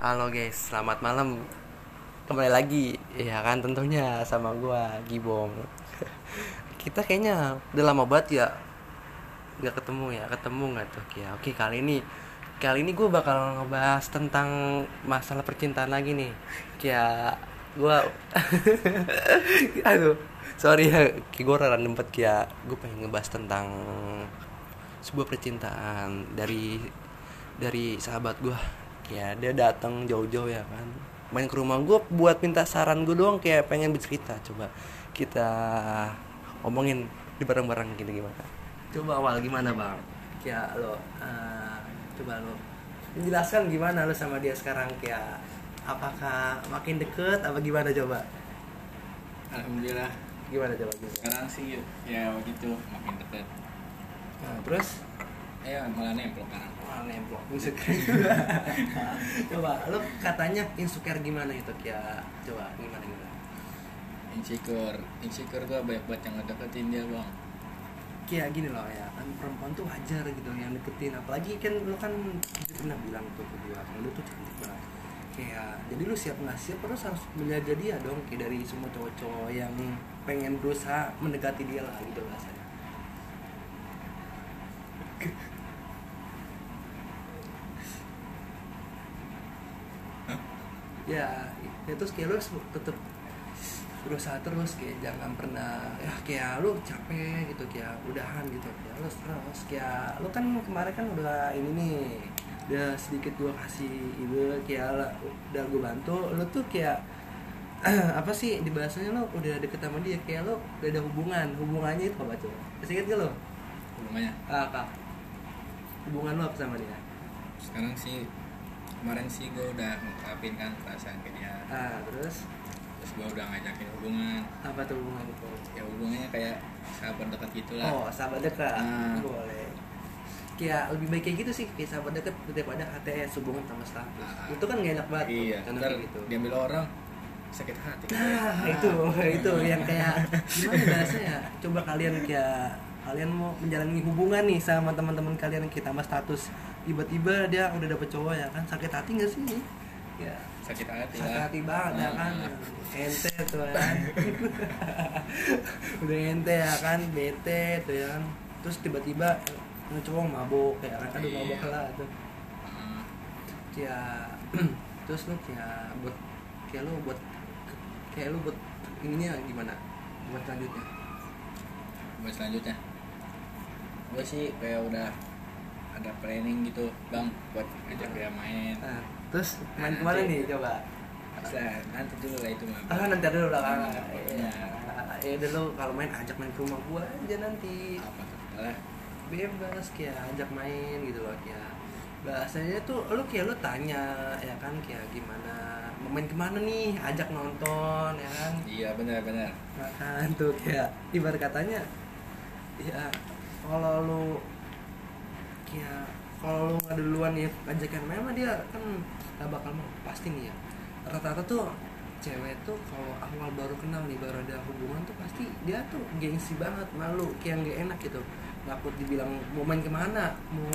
Halo guys, selamat malam. Kembali lagi, ya kan tentunya sama gua Gibong. Kita kayaknya udah lama banget ya nggak ketemu ya, ketemu nggak tuh ya. Oke kali ini, kali ini gue bakal ngebahas tentang masalah percintaan lagi nih. Kayak gua, aduh, sorry ya, gue random banget kayak gue pengen ngebahas tentang sebuah percintaan dari dari sahabat gue ya dia datang jauh-jauh ya kan. Main ke rumah gue buat minta saran gue doang kayak pengen bercerita. Coba kita omongin di bareng-bareng gini gimana? Coba awal gimana bang? Kayak lo eh, coba lo menjelaskan gimana lo sama dia sekarang. Kayak apakah makin deket apa gimana coba? Alhamdulillah. Gimana coba? Gimana? sekarang sih ya begitu makin deket. Nah, terus ya malah nempel kan Wah, nemplok. Insecure coba lo katanya insecure gimana itu kayak coba gimana gimana? Insecure. Insecure gua banyak banget yang ngedeketin dia bang. Kayak gini loh ya. Kan perempuan tuh wajar gitu yang deketin. Apalagi kan lo kan pernah bilang tuh ke gue kalau lu tuh cantik banget. Kayak jadi lu siap nggak siap terus harus menjaga dia dong kayak dari semua cowok-cowok yang pengen berusaha mendekati dia lah gitu rasanya ya ya terus kayak lu tetep berusaha terus kayak jangan pernah ya kayak lu capek gitu kayak udahan gitu ya lu terus kayak lu kan kemarin kan udah ini nih udah sedikit gua kasih ide kayak udah gua bantu lu tuh kayak apa sih di bahasanya lu udah deket sama dia kayak lu udah ada hubungan hubungannya itu apa coba? Masih inget gak lo hubungannya? Ah, kak. Hubungan lu apa sama dia? Sekarang sih kemarin sih gua udah ngungkapin kan perasaan ke dia ah terus terus gua udah ngajakin hubungan apa tuh hubungan itu ya hubungannya kayak sahabat dekat gitulah Oh, sahabat dekat. Hmm. Boleh. Kayak lebih baik kayak gitu sih, kayak sahabat dekat daripada HTS hubungan sama status. Ah. Itu kan gak enak banget. tuh, iya karena ntar gitu. diambil orang sakit hati Nah, itu itu yang kayak gimana bahasanya? Coba kalian kayak kalian mau menjalani hubungan nih sama teman-teman kalian yang kita tambah status. Tiba-tiba dia udah dapet cowok ya kan? Sakit hati gak sih ya. Sakit hati sakit lah hati banget ya kan? Ah. ente tuh ya kan? Udah ente ya kan? Bete tuh ya kan? Terus tiba-tiba ini cowok mabuk ya kan? Aduh Iya. mabuk lah tuh. Ya terus lu kayak buat kayak lu buat kayak lu buat ininya gimana? Buat selanjutnya? Buat selanjutnya gue sih kayak udah ada planning gitu bang buat ngajak dia main. Nah, terus main Nah, ke mana nih coba? Bisa, nanti dulu lah itu mah. Ah nanti dulu lah. Kan Iya. ya udah lu kalau main ajak main ke rumah gua aja nanti. Apa Alah, bebas kayak ajak main gitu loh kayak bahasanya tuh lu kayak lu tanya ya kan kayak gimana? Main ke mana nih? Ajak nonton ya kan? Iya benar benar. Makan tuh kayak ibarat katanya ya kalau lu kayak kalau lu nggak duluan ya ajakan main mah dia kan gak bakal mau pasti nih ya. Rata-rata tuh cewek tuh kalau awal baru kenal nih baru ada hubungan tuh pasti dia tuh gengsi banget malu kayak nggak enak gitu. Takut dibilang mau main ke mana mau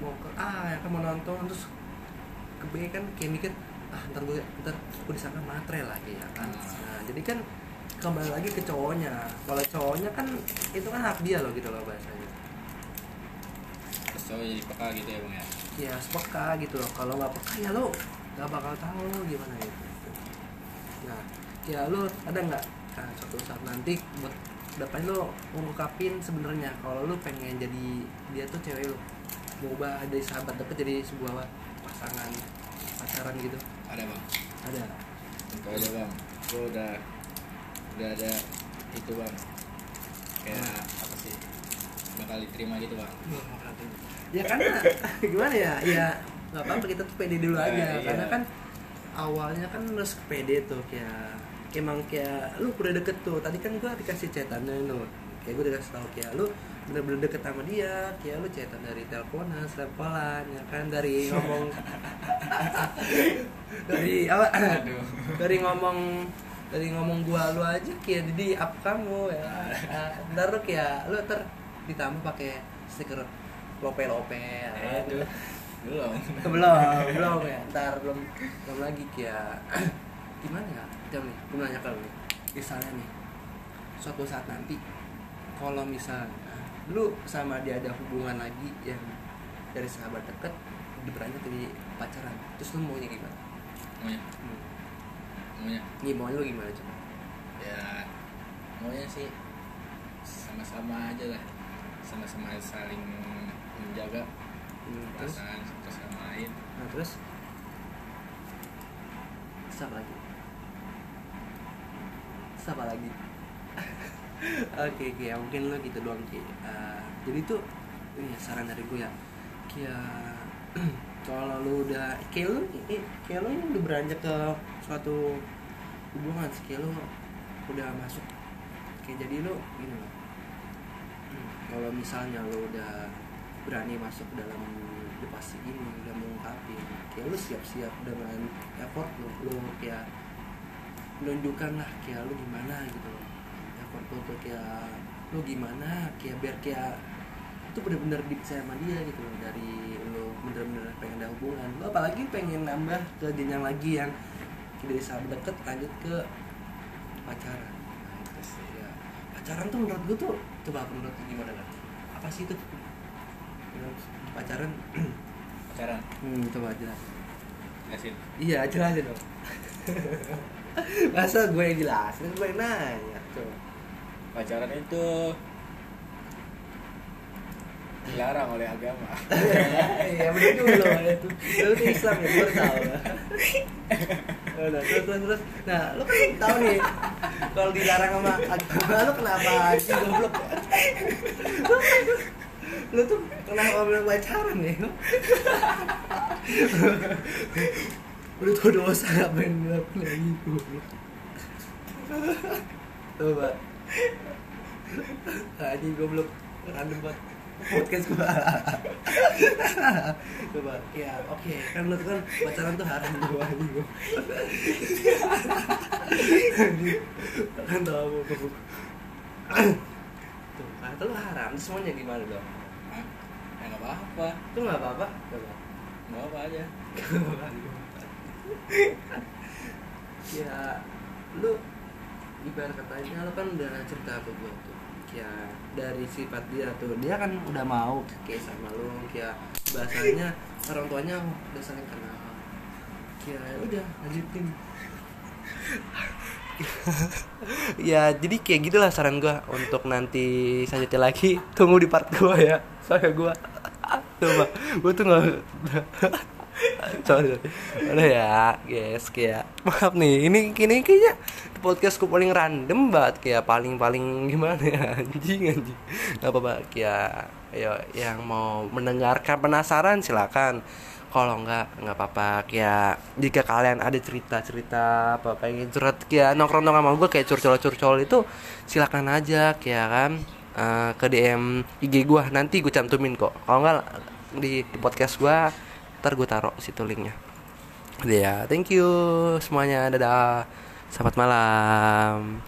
mau ke A ya kan mau nonton terus ke B kan kayak mikir ah ntar gue ntar gue disangka matre lagi ya kan. Nah jadi kan kembali lagi ke cowoknya. Kalau cowoknya kan itu kan hak dia loh gitu loh bahasanya. Terus cowok jadi peka gitu ya bang ya? Ya sepeka gitu loh. Kalau nggak peka ya lo nggak bakal tahu gimana gitu. Nah ya lo ada nggak? Nah, suatu saat nanti buat depan lo ngungkapin sebenarnya kalau lo pengen jadi dia tuh cewek lo mau ubah dari sahabat deket jadi sebuah pasangan pacaran gitu. Ada bang? Ada. Tentu aja bang gue udah udah ada itu bang. Kayak apa sih? Bakal diterima gitu bang. Ya karena gimana ya? Ya nggak apa-apa kita tuh pede dulu Nah, aja. iya. karena kan awalnya kan harus pede tuh kayak emang kayak lu udah deket tuh. Tadi kan gua dikasih chatannya lu kayak gue dikasih tahu kayak lu bener-bener deket sama dia. Kayak lu chatan dari teleponan teleponan ya kan? Dari ngomong dari apa? Dari ngomong dari ngomong gua lu aja kayak jadi apa kamu ya. Ntar lu kayak lu ntar ditambah pakai stiker lope lope ya? Aduh. belum. Belum belum ya. Ntar belum belum lagi kayak gimana ya jam nih? Gue nanya ke lu nih. Misalnya nih suatu saat nanti kalau misalnya lu sama dia ada hubungan lagi yang dari sahabat deket beranjak jadi pacaran terus lu maunya gimana? Maunya? Hmm. Maunya nih maunya lu gimana coba ya maunya sih sama-sama aja lah. Sama-sama saling menjaga hmm, perasaan satu sama lain. Nah terus? Terus apa lagi? Terus apa lagi? Oke oke ya mungkin lo gitu doang ki. Eh, jadi tuh ini ya, saran dari gue ya. Kayak kalau lu udah kayak lu kayak lu udah beranjak ke suatu hubungan sih kayak lu udah masuk. Kayak jadi lu gini loh. Hmm, kalau misalnya lu udah berani masuk dalam pasti ini udah mengungkapin kayak lu siap-siap dengan effort lu lu kayak menunjukkan lah kayak lu gimana gitu loh. Effort lu tuh kayak lu gimana kayak biar kayak itu bener-bener dipercaya sama dia gitu loh dari lu bener-bener pengen ada hubungan. Lu apalagi pengen nambah ke jenjang lagi yang dari sahabat deket lanjut ke pacaran. Nah, itu sih. Ya pacaran tuh menurut gue tuh coba menurut gimana kan apa sih itu? Pacaran? Pacaran? Hmm, coba jelas Yasin iya jelasin dong. Masa gue yang jelasin gue yang nanya coba. Pacaran itu dilarang oleh agama. Iya bener loh itu lu tuh Islam ya gue tahu. Udah, terus terus terus. Nah lu kan tahu nih kalau dilarang sama agama lu kenapa aja goblok Lu- lu tuh kenapa bilang pacaran ya? Udah tau dosa ngapain ngelakuin lagi goblok. Coba. Anjing goblok. Random banget podcast gua. Coba ya oke. Kan lu tuh kan pacaran tuh haram gua anjing. Gua Anjing, kan tau apa tuh kata lu haram terus semuanya gimana dong? Ya nggak apa-apa. Itu nggak apa-apa? Coba nggak apa aja. Ya lu ibarat katanya? Lu kan udah cerita ke gue tuh ya dari sifat dia tuh. Dia kan udah mau kayak sama lu kayak bahasanya orang tuanya udah saling kenal. Ya udah lanjutin. Ya jadi kayak gitulah saran gua. Untuk nanti selanjutnya lagi tunggu di part gua ya. Soalnya gua. Coba. Gua tuh nggak sorry udah ya guys kayak maaf nih. Ini kini kayaknya podcastku paling random banget kayak paling paling gimana ya? Anjing anjing. Nggak apa apa kayak ayo yang mau mendengarkan penasaran silakan. Kalau nggak nggak apa-apa. Kayak jika kalian ada cerita cerita apa pengen curhat kayak nongkrong nongkrong sama gue kayak curcol curcol itu silakan aja kayak kan eh, ke DM IG gue nanti gue cantumin kok. Kalau nggak di, di podcast gue ntar gue taruh situ linknya. Ya thank you semuanya. Dadah. Selamat malam